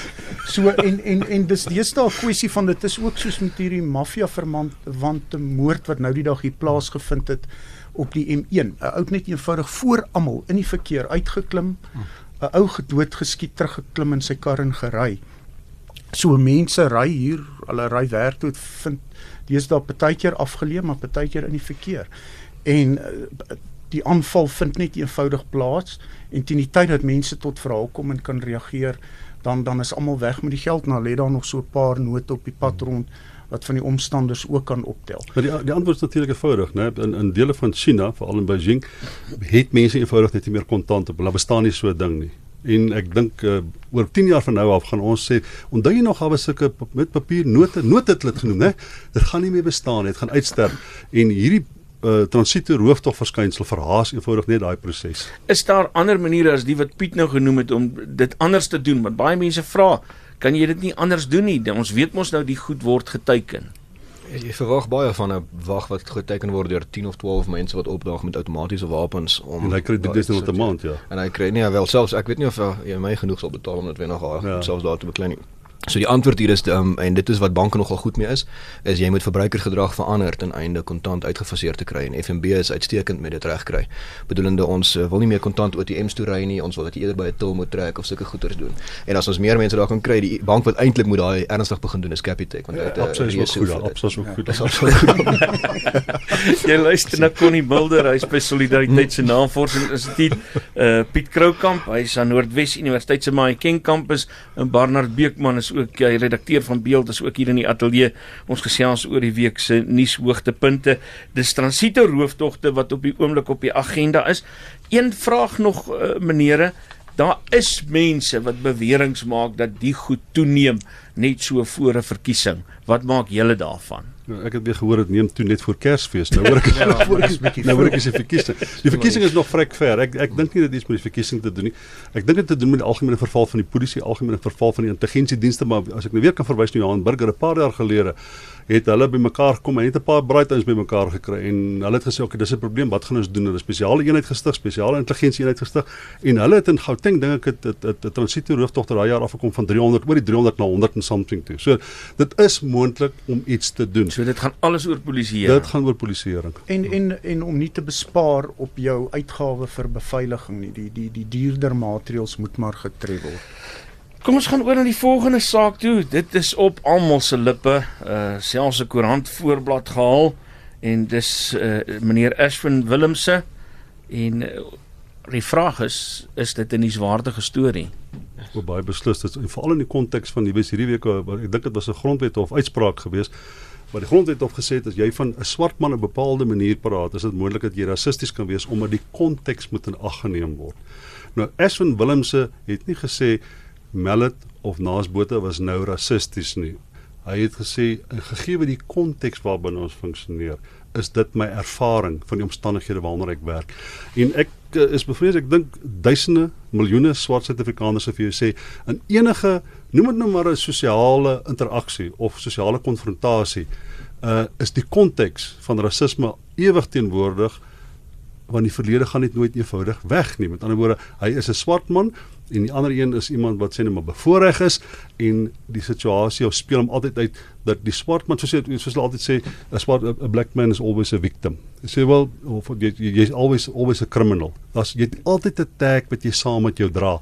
So en en en dis deesdae 'n kwessie van dit is ook soos met hierdie maffia verwante moord wat nou die dag hier plaasgevind het op die M1. 'n Ou net eenvoudig voor almal in die verkeer uitgeklim, 'n ou gedood geskiet teruggeklim in sy kar en gery. So mense ry hier, hulle ry werk toe vind deesdae partykeer afgeleë maar partykeer in die verkeer. En uh, die aanval vind net eenvoudig plaas en teen die tyd dat mense tot verhaal kom en kan reageer, dan dan is almal weg met die geld, nou lê daar nog so 'n paar note op die pad rond wat van die omstanders ook kan optel. Maar die die antwoord is natuurlik eenvoudig, né? In in dele van China, veral in Beijing, het mense eenvoudig net nie meer kontant op. Hulle bestaan nie so 'n ding nie en ek dink uh, oor 10 jaar van nou af gaan ons sê onthou jy nog al was sulke met papier note note het dit genoem hè? Dit gaan nie meer bestaan dit gaan uitsterf. En hierdie uh, transito rooftog verskynsel verhaas eenvoudig net daai proses. Is daar ander maniere as die wat Piet nou genoem het om dit anders te doen? Want baie mense vra kan jy dit nie anders doen nie? Ons weet mos nou die goed word geteken Jy verwag baie van 'n wag wat geteken word deur 10 of 12 mense wat opdaag met outomatiese wapens om En hy kry dit dis net 'n maand, ja. En hy kry nie wel selfs ek weet nie of jy my genoeg sal betaal om dit weer nog ja. selfs daar te beklei nie. So die antwoord hier is um, en dit is wat banke nogal goed mee is, is jy moet verbruikergedrag verander ten einde kontant uitgefaseer te kry en FNB is uitstekend met dit regkry. Bedoelende ons uh, wil nie meer kontant ATM's toe ry nie, ons wil dat jy eerder by 'n til moet trek of sulke goeders doen. En as ons meer mense daar kan kry, die bank wat eintlik moet daai ernstig begin doen is Capitec want dit ja, is goed, absoluut goed. Dit is absoluut goed. jy luister na Connie Mulder, hy's by Solidariteit se Navorsing Instituut. Uh Piet Kroukamp, hy's aan Noordwes Universiteit se Mahikeng kampus en Barnard Beekman is ook hy redakteur van Beeld is ook hier in die ateljee. Ons gesels oor die week se nuushoogtepunte. Dis transito rooftogte wat op die oomblik op die agenda is. Een vraag nog uh, menere, daar is mense wat beweringe maak dat die goed toeneem net so voor 'n verkiesing. Wat maak julle daarvan? Ek het weer gehoor dit neem toe net voor Kersfees. Nou hoor ek *laughs* ja, voor ek *laughs* bietjie nou hoor ek is die verkiesing. Die verkiesing is nog vrek ver. Ek ek dink nie dit is met die verkiesing te doen nie. Ek dink dit te doen met die algemene verval van die polisie, algemene verval van die intelligensiedienste, maar as ek nou weer kan verwys na Johan Burger 'n paar jaar gelede het hulle bymekaar gekom en het 'n paar braaitjies bymekaar gekry en hulle het gesê okay dis 'n probleem wat gaan ons doen? Hulle spesiale eenheid gestig spesiale intelligensie eenheid gestig en hulle het in Gauteng dink ek het 'n transito rooftogter daai jaar afgekom van 300 oor die 300 na 100 en something toe. So dit is moontlik om iets te doen. So dit gaan alles oor polisieering. Dit gaan oor polisieering. En en en om nie te bespaar op jou uitgawe vir beveiliging nie. Die die die duurder maatreëls moet maar getref word Kom ons gaan oor na die volgende saak toe. Dit is op almal se lippe, uh selfs 'n koerant voorblad gehaal en dis uh meneer Ashwin Willemse en uh, die vraag is is dit 'n nuuswaardige storie? Ek baie beslis dit veral in die konteks van die hierdie week ek dink dit was 'n grondwet of uitspraak geweest Maar die grondwet het gesê dat jy van 'n swart man op 'n bepaalde manier praat, is dit moontlik dat jy rassisties kan wees omdat die konteks moet in ag geneem word. Nou Ashwin Willemse het nie gesê Mallet of Naasbotha was nou rassisties nie. Hy het gesê gegee die konteks waarbinne ons funksioneer, is dit my ervaring van die omstandighede waaronder ek werk. En ek uh, is bevrees ek dink duisende, miljoene swart Suid-Afrikaners sou vir jou sê in enige noem dit nou maar 'n sosiale interaksie of sosiale konfrontasie uh is die konteks van rasisme ewig teenwoordig want die verlede gaan net nooit eenvoudig weg nie. Met ander woorde, hy is 'n swart man en die ander een is iemand wat sê net maar bevoordeel is en die situasie of speel hom altyd uit dat die swart man soos jy soos hulle altyd sê 'n swart 'n black man is always a victim. Jy sê wel of jy jy's always always a criminal. Das jy het altyd 'n tag wat jy saam met jou dra.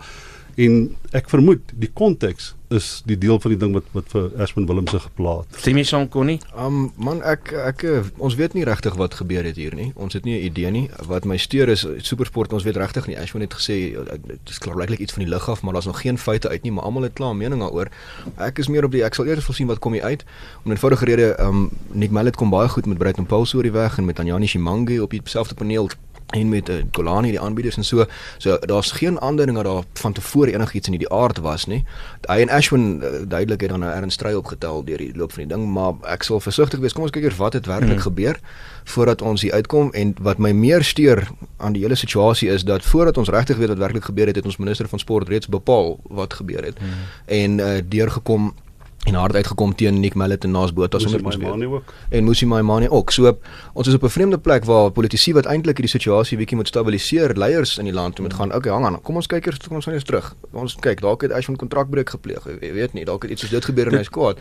En ek vermoed die konteks is die deel van die ding wat wat vir Ashwin Willemse geplaas het. Stem jy saam Connie? Um man ek ek eh, ons weet nie regtig wat gebeur het hier nie. Ons het nie 'n idee nie. Wat my steur is supersport ons weet regtig nie. Ashwin het gesê eh, dit is klaarlik iets van die lug af, maar daar's nog geen feite uit nie, maar almal het klaar mening daaroor. Ek is meer op die ek sal eers wil sien wat kom hier uit. Om 'n eenvoudige rede um Nick Mallet kom baie goed met Brighton Paul oor die weg en met Anjani Shimangi op dieselfde paneel en met uh, Golani die aanbieders en so so daar's geen aandering dat daar van tevore enigiets in hierdie aard was nie. Hy en Ashwin uh, duidelik het dan 'n erns stry opgetel deur die loop van die ding, maar ek sal versigtig wees. Kom ons kyk eers wat het werklik hmm. gebeur voordat ons hier uitkom en wat my meer steur aan die hele situasie is dat voordat ons regtig weet wat werklik gebeur het, het ons minister van sport reeds bepaal wat gebeur het. Hmm. En uh, deurgekom en hard uitgekom teen Nick Mallet en Nas Botha sonder Maimane ook. En Musi Maimane ook. So ons is op 'n vreemde plek waar politici wat eintlik hierdie situasie bietjie moet stabiliseer, leiers in die land moet gaan. Okay, hang aan. Kom ons kyk eers kom ons gaan eers terug. Ons kyk, dalk het Ashwin kontrakbreuk gepleeg. Jy weet nie, dalk het iets soos dit gebeur en hy's kwaad.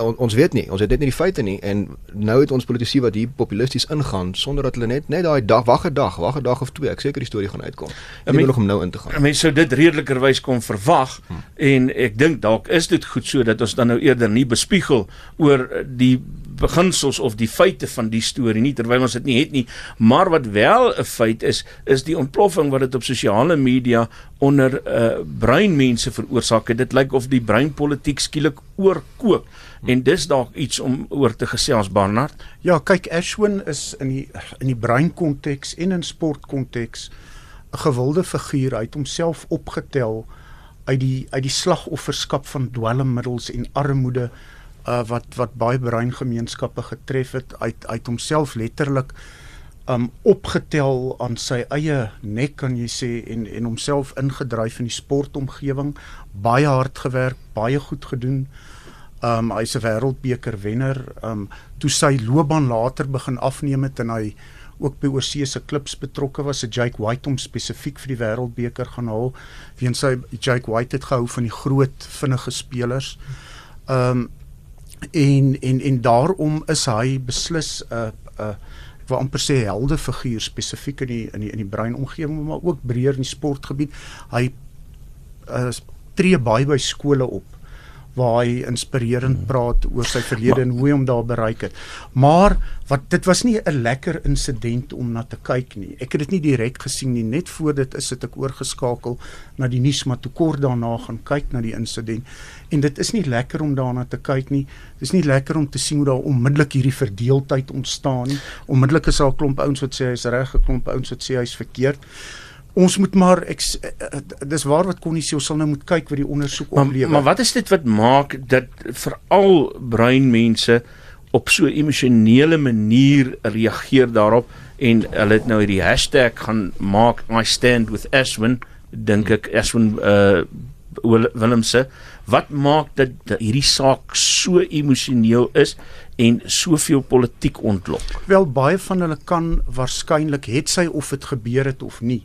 On, ons weet nie. Ons het net nie die feite nie en nou het ons politici wat hier populisties ingaan sonder dat hulle net net daai dag wag 'n dag, wag 'n dag of twee. Ek seker die storie gaan uitkom. Ek wil nog om nou in te gaan. Mense sou dit redelikerwys kon verwag hmm. en ek dink dalk is dit goed so dat ons dan nou eerder nie bespiegel oor die beginsels of die feite van die storie nie terwyl ons dit nie het nie. Maar wat wel 'n feit is is die ontploffing wat dit op sosiale media onder uh, breinmense veroorsaak het. Dit lyk of die breinpolitiek skielik oorkoop. En dis dalk iets om oor te gesels Barnard. Ja kyk Ashwin is in die in die breinkonteks en in sportkonteks 'n gewilde figuur. Uit homself opgetel uit die uit die slagofferskap van dwelmmiddels en armoede uh wat wat baie breingemeenskappe getref het uit uit homself letterlik um opgetel aan sy eie nek kan jy sê en en homself ingedryf in die sportomgewing. Baie hard gewerk baie goed gedoen. Um hy's 'n wêreldbeker wenner. Um toe sy loopbaan later begin afneem het en hy ook by oorseese klubs betrokke was. Se Jake White hom spesifiek vir die Wêreldbeker gaan haal. Weens sy Jake White het gehou van die groot vinnige spelers. Ehm um, en en en daarom is hy beslis 'n uh, 'n uh, ek wil amper sê helde figuur spesifiek in die in die in die brein omgewing maar ook breër in die sportgebied. Hy uh, tree baie by skole op waar hy inspirerend hmm. praat oor sy verlede maar, en hoe hy hom daar bereik het. Maar wat dit was nie 'n lekker insident om na te kyk nie. Ek het dit nie direk gesien nie. Net voor dit is dit ek oorgeskakel na die nuus maar toe kort daarna gaan kyk na die insident. En dit is nie lekker om daarna te kyk nie. Dit is nie lekker om te sien hoe daar onmiddellik hierdie verdeeldheid ontstaan nie. Onmiddellik is daar 'n klomp ouens wat sê hy's reg, 'n klomp ouens wat sê hy's verkeerd ons moet maar ek eh, eh, dis waar wat kon nie sê ons sal nou moet kyk wat die ondersoek oplewer. Maar, wat is dit wat maak dat veral breinmense op so emosionele manier reageer daarop en hulle het nou hierdie hashtag gaan maak I stand with Ashwin dink ek Ashwin uh Willemse wat maak dat, dat hierdie saak so emosioneel is en soveel politiek ontlok. Wel baie van hulle kan waarskynlik het sy of dit gebeur het of nie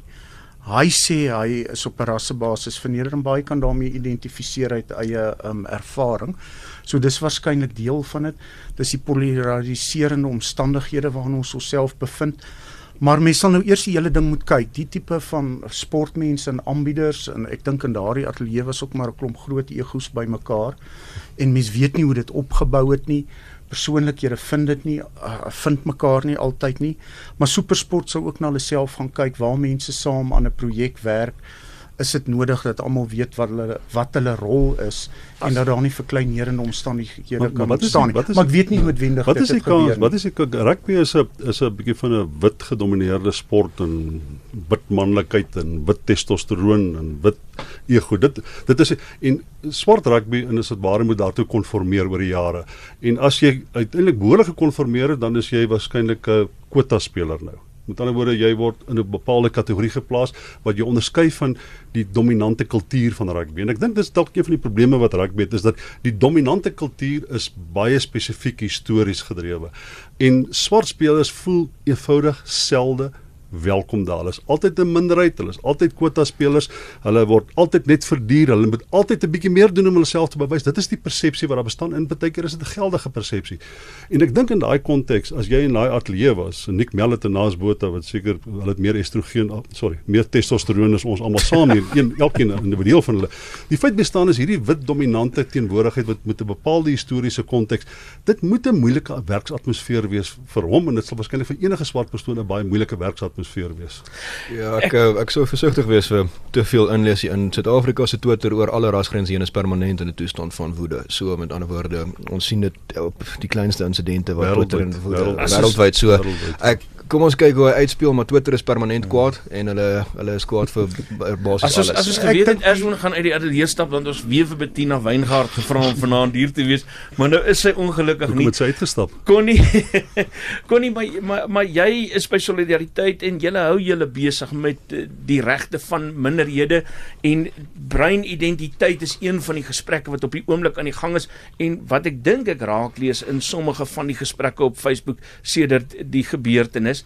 hy sê hy is op 'n rassebasis verneder en baie kan daarmee identifiseer uit eie um, ervaring. So dis waarskynlik deel van dit. Dis die polariserende omstandighede waarin ons osself bevind. Maar mense sal nou eers die hele ding moet kyk. Die tipe van sportmense en aanbieders en ek dink in daardie ateljee was ook maar 'n klomp groot egos bymekaar en mense weet nie hoe dit opgebou het nie persoonlikhede vind dit nie uh, vind mekaar nie altyd nie. Maar supersport sou ook na hulle self gaan kyk waar mense saam aan 'n projek werk is dit nodig dat almal weet wat hulle wat hulle rol is As, en dat daar nie verkleinerende omstandighede maar, kan maar staan nie. Maar ek weet nie noodwendig wat is die kans wat is die rugby is 'n is 'n bietjie van 'n wit gedomeineerde sport en wit manlikheid en wit testosteroon en wit ego. Dit dit is en swart rugby en is dit waar moet daartoe konformeer oor die jare. En as jy uiteindelik behoorlik gekonformeer het, dan is jy waarskynlik 'n kwota speler nou. Met ander woorde, jy word in 'n bepaalde kategorie geplaas wat jou onderskei van die dominante kultuur van rugby. En ek dink dis dalk een van die probleme wat rugby het is dat die dominante kultuur is baie spesifiek histories gedrewe. En swart spelers voel eenvoudig selde welkom daar. Hulle is altyd 'n minderheid, hulle is altyd kwota spelers. Hulle word altyd net verduur. Hulle moet altyd 'n bietjie meer doen om hulself te bewys. Dit is die persepsie wat daar bestaan in baie keer is dit 'n geldige persepsie. En ek dink in daai konteks as jy in daai ateljee was, Nick Mellet en Naas Botha wat seker hulle het meer estrogen, sorry, meer testosteron as ons almal saam hier, een elkeen individueel van hulle. Die feit bestaan is hierdie wit dominante teenwoordigheid wat met 'n bepaalde historiese konteks. Dit moet 'n moeilike werksatmosfeer wees vir hom en dit sal waarskynlik vir enige swart persoon 'n baie moeilike werksatmosfeer wees. Ja, ek ek, eh, ek sou versigtig wees vir te veel inlees in Suid-Afrika se Twitter oor alle rasgrense heen is permanent in 'n toestand van woede. So met ander woorde, ons sien dit op die kleinste insidente wat Twitter en woede wêreldwyd so. Ek kom ons kyk hoe hy uitspeel maar Twitter is permanent kwaad en hulle hulle is kwaad vir basies alles. As ons as ons geweet het Erswoon gaan uit die ateljee stap dan ons weer vir Bettina Weingart gevra om vanaand hier te wees, maar nou is sy ongelukkig nie. Kom met sy uitgestap. Kon nie kon *laughs* nie maar maar, maar jy is by solidariteit en jy hou julle besig met eh, die regte van minderhede en breinidentiteit is een van die gesprekke wat op die oomblik aan die gang is en wat ek dink ek raak lees in sommige van die gesprekke op Facebook sedert die gebeurtenis is.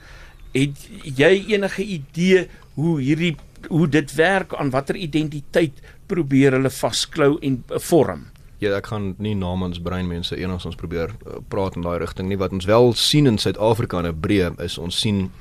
Het jy enige idee hoe hierdie hoe dit werk aan watter identiteit probeer hulle vasklou en vorm? Ja, ek gaan nie namens breinmense enigstens probeer uh, praat in daai rigting nie. Wat ons wel sien in Suid-Afrika in 'n breë is ons sien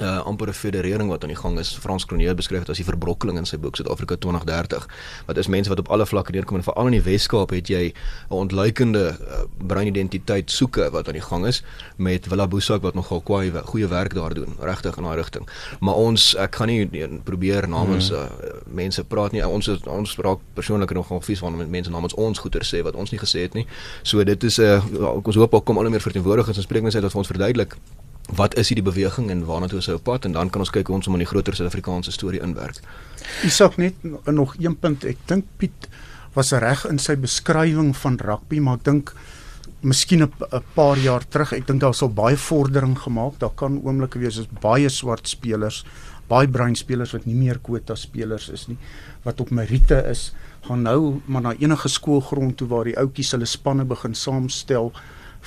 uh, amper 'n federering wat aan die gang is. Frans Cronje beskryf dit as die verbrokkeling in sy boek Suid-Afrika 2030. Wat is mense wat op alle vlakke neerkom en veral in die Wes-Kaap het jy 'n ontluikende uh, breinidentiteit soeke wat aan die gang is met Willa Boesak wat nogal kwai goeie werk daar doen, regtig in daai rigting. Maar ons ek gaan nie probeer namens uh, mense praat nie. Ons is, ons raak persoonlik nogal vies van met mense namens ons goeie sê wat ons nie gesê het nie. So dit is 'n uh, ons hoop ook kom al meer verteenwoordigers en spreekmense wat vir ons verduidelik wat is hierdie beweging en waarna toe is hy op pad en dan kan ons kyk hoe ons hom in die groter Suid-Afrikaanse storie inwerk. Isak net nog een punt. Ek dink Piet was reg in sy beskrywing van rugby, maar ek dink miskien 'n paar jaar terug, ek dink daar sal baie vordering gemaak. Daar kan oomblikke wees as baie swart spelers, baie bruin spelers wat nie meer kwota spelers is nie, wat op Merite is, gaan nou maar na enige skoolgrond toe waar die ouetjies hulle spanne begin saamstel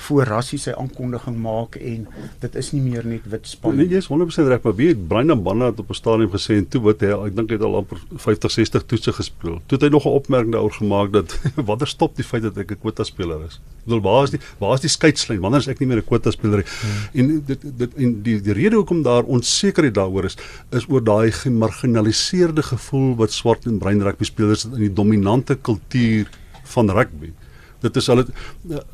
voor Rassie sy aankondiging maak en dit is nie meer net wit span nee, nie. Nee, jy is 100% reg, maar wie Brian Banda het op 'n stadium gesê en toe wat hy ek dink hy het al amper 50 60 toetse gespeel. Toe het hy nog 'n opmerking daaroor gemaak dat *laughs* watter stop die feit dat ek 'n kwota speler is. Ek bedoel waar is die waar is die skeidslyn? Wanneer is ek nie meer 'n kwota speler nie? Hmm. En dit dit en die die rede hoekom daar onsekerheid daaroor is is oor daai gemarginaliseerde gevoel wat swart en bruin rugby spelers in die dominante kultuur van rugby dit is hulle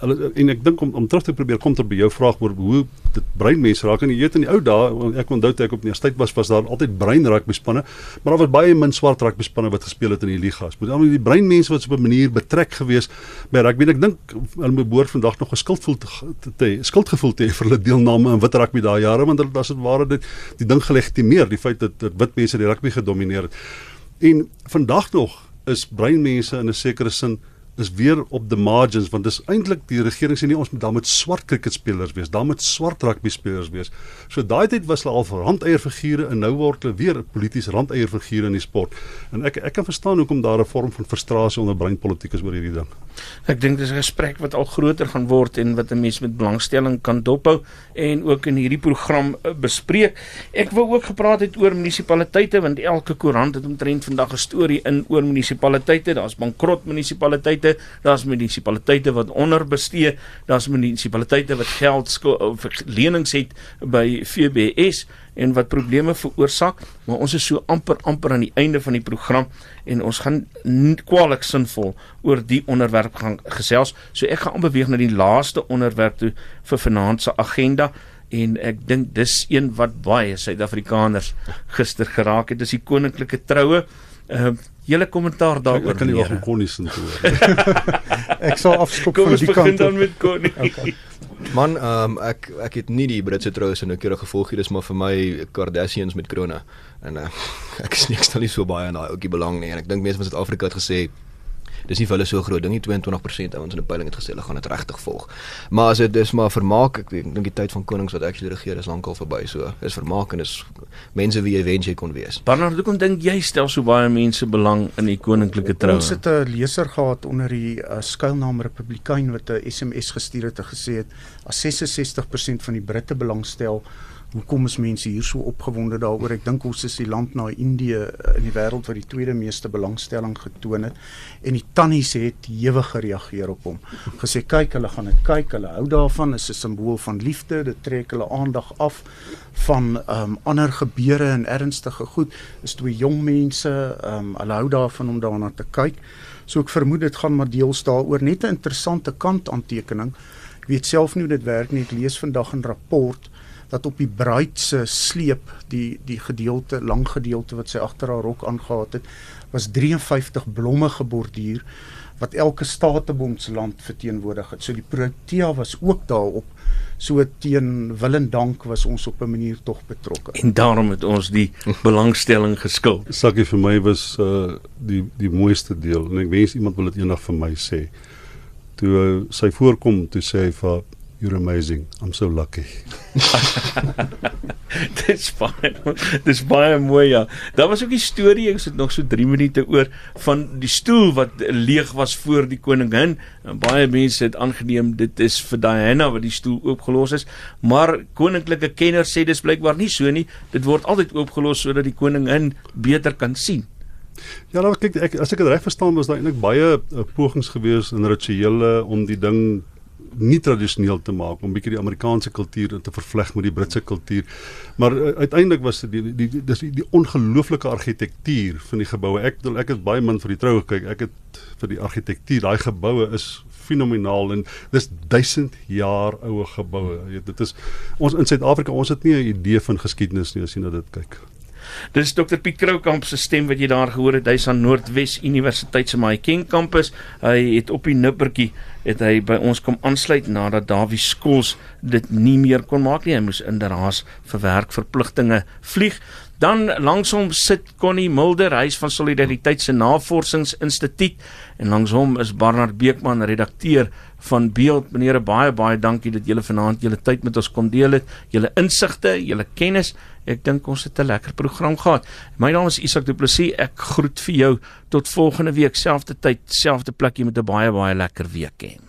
hulle en ek dink om om terug te probeer kom ter by jou vraag oor hoe dit brein mense raak. En jy weet in die ou dae ek onthou toe ek op universiteit was was daar altyd brein raak bespanne maar daar was baie min swart raak bespanne wat gespeel het in die ligas. Met al die brein mense wat op 'n manier betrek gewees by rugby. Ek dink hulle behoort vandag nog 'n skuldgevoel te, te, skuldgevoel te vir hulle deelname aan wit rugby daai jare want dit was dit ware dit die ding gelegitimeer die feit dat, wit mense die rugby gedomeineer het. En vandag nog is brein mense in 'n sekere sin is weer op the margins want dis eintlik die regering sê nie ons moet dan met swart cricketspelers wees, dan met swart rugby spelers wees. So daai tyd was hulle al vir randeier figure en nou word hulle weer polities randeier figure in die sport. En ek ek kan verstaan hoekom daar 'n vorm van frustrasie onder breinpolitiek is oor hierdie ding. Ek dink dis 'n gesprek wat al groter gaan word en wat 'n mens met belangstelling kan dophou en ook in hierdie program eh, bespreek. Ek wou ook gepraat het oor munisipaliteite want elke koerant het omtrent vandag 'n storie in oor munisipaliteite. Daar's bankrot munisipaliteite munisipaliteite, daar's munisipaliteite wat onderbestee, daar's munisipaliteite wat geld of lenings het by FBS en wat probleme veroorsaak, maar ons is so amper amper aan die einde van die program en ons gaan kwaliek sinvol oor die onderwerp gaan gesels. So ek gaan aanbeweeg na die laaste onderwerp toe vir vanaand se agenda en ek dink dis een wat baie Suid-Afrikaners gister geraak het, dis die koninklike troue. Ehm uh, julle kommentaar daaroor. Ek kan nie van Connie se toe. *laughs* ek sal afskop van die kant. Kom ons begin dan met Connie. *laughs* Okay. Man, ehm um, ek ek het nie die Britse troue se nou keer gevolg hier, dis maar vir my Kardashians met krone. En uh, *laughs* ek is niks dan nie so baie in daai ouetjie belang nie en ek dink mense van Suid-Afrika het gesê dis nie vir hulle so groot ding nie 22% ouens in 'n peiling het gesê hulle gaan dit regtig volg. Maar as dit dis maar vermaak, ek dink die tyd van konings wat actually regeer is lankal verby. So is vermaak en is mense wie jy wens jy kon wees. Bernard, hoekom dink jy stel so baie mense belang in die koninklike troue? Ons het 'n leser gehad onder die uh, skuilnaam Republikein wat 'n SMS gestuur het en gesê het as 66% van die Britte belangstel hoekom is mense hier so opgewonde daaroor? Ek dink ons is die land na Indië in die wêreld wat die tweede meeste belangstelling getoon het en die tannies het hewig gereageer op hom. Gesê kyk, hulle gaan dit kyk, hulle hou daarvan, is 'n simbool van liefde, dit trek hulle aandag af van um, ander gebeure en ernstige goed. Is twee jong mense, um, hulle hou daarvan om daarna te kyk. So ek vermoed dit gaan maar deels daaroor net 'n interessante kant aantekening. Ek weet self nie hoe dit werk nie. Ek lees vandag 'n rapport dat op die bruid se sleep die die gedeelte lang gedeelte wat sy agter haar rok aangetree het was 53 blomme geborduur wat elke statebondsland verteenwoordig het. So die Protea was ook daarop. So teen wil en dank was ons op 'n manier tog betrokke. En daarom het ons die belangstelling geskil. Sakkie vir my was uh die die mooiste deel en ek wens iemand wil dit eendag vir my sê. Toe uh, sy voorkom, toe sê hy vir You're amazing. I'm so lucky. *laughs* dis baie dis baie mooi ja. Daar was ook 'n storie, ek sit nog so 3 minute oor van die stoel wat leeg was voor die koningin. En baie mense het aangeneem dit is vir Diana wat die stoel oopgelos is, maar koninklike kenners sê dis blykbaar nie so nie. Dit word altyd oopgelos sodat die koningin beter kan sien. Ja, nou kyk ek as ek dit reg verstaan was daar eintlik baie uh, pogings gewees in rituele om die ding nie tradisioneel te maak om bietjie die Amerikaanse kultuur te vervleg met die Britse kultuur. Maar uh, uiteindelik was dit die die dis die, die ongelooflike argitektuur van die geboue. Ek wil ek het baie min vir die troue gekyk. Ek het vir die argitektuur, daai geboue is fenomenaal en dis 1000 jaar oue geboue. Jy weet dit is ons in Suid-Afrika ons het nie 'n idee van geskiedenis nie as jy na dit kyk. Dis Dr Piet Kroukamp se stem wat jy daar gehoor het. Hy's aan Noordwes Universiteit se Mahikeng kampus. Hy het op die nippertjie het hy by ons kom aansluit nadat Dawie Skols dit nie meer kon maak nie. Hy moes in Deraas vir werkverpligtinge vlieg. Dan langsom sit Connie Mulder, hy's van Solidariteit se Navorsingsinstituut en langsom is Barnard Beekman, redakteur van Beeld. Meneere, baie baie dankie dat julle vanaand julle tyd met ons kon deel het, julle insigte, julle kennis. Ek dink ons het 'n lekker program gehad. My naam is Isak Du Plessis. Ek groet vir jou tot volgende week, selfde tyd, selfde plekjie met 'n baie baie lekker week hê.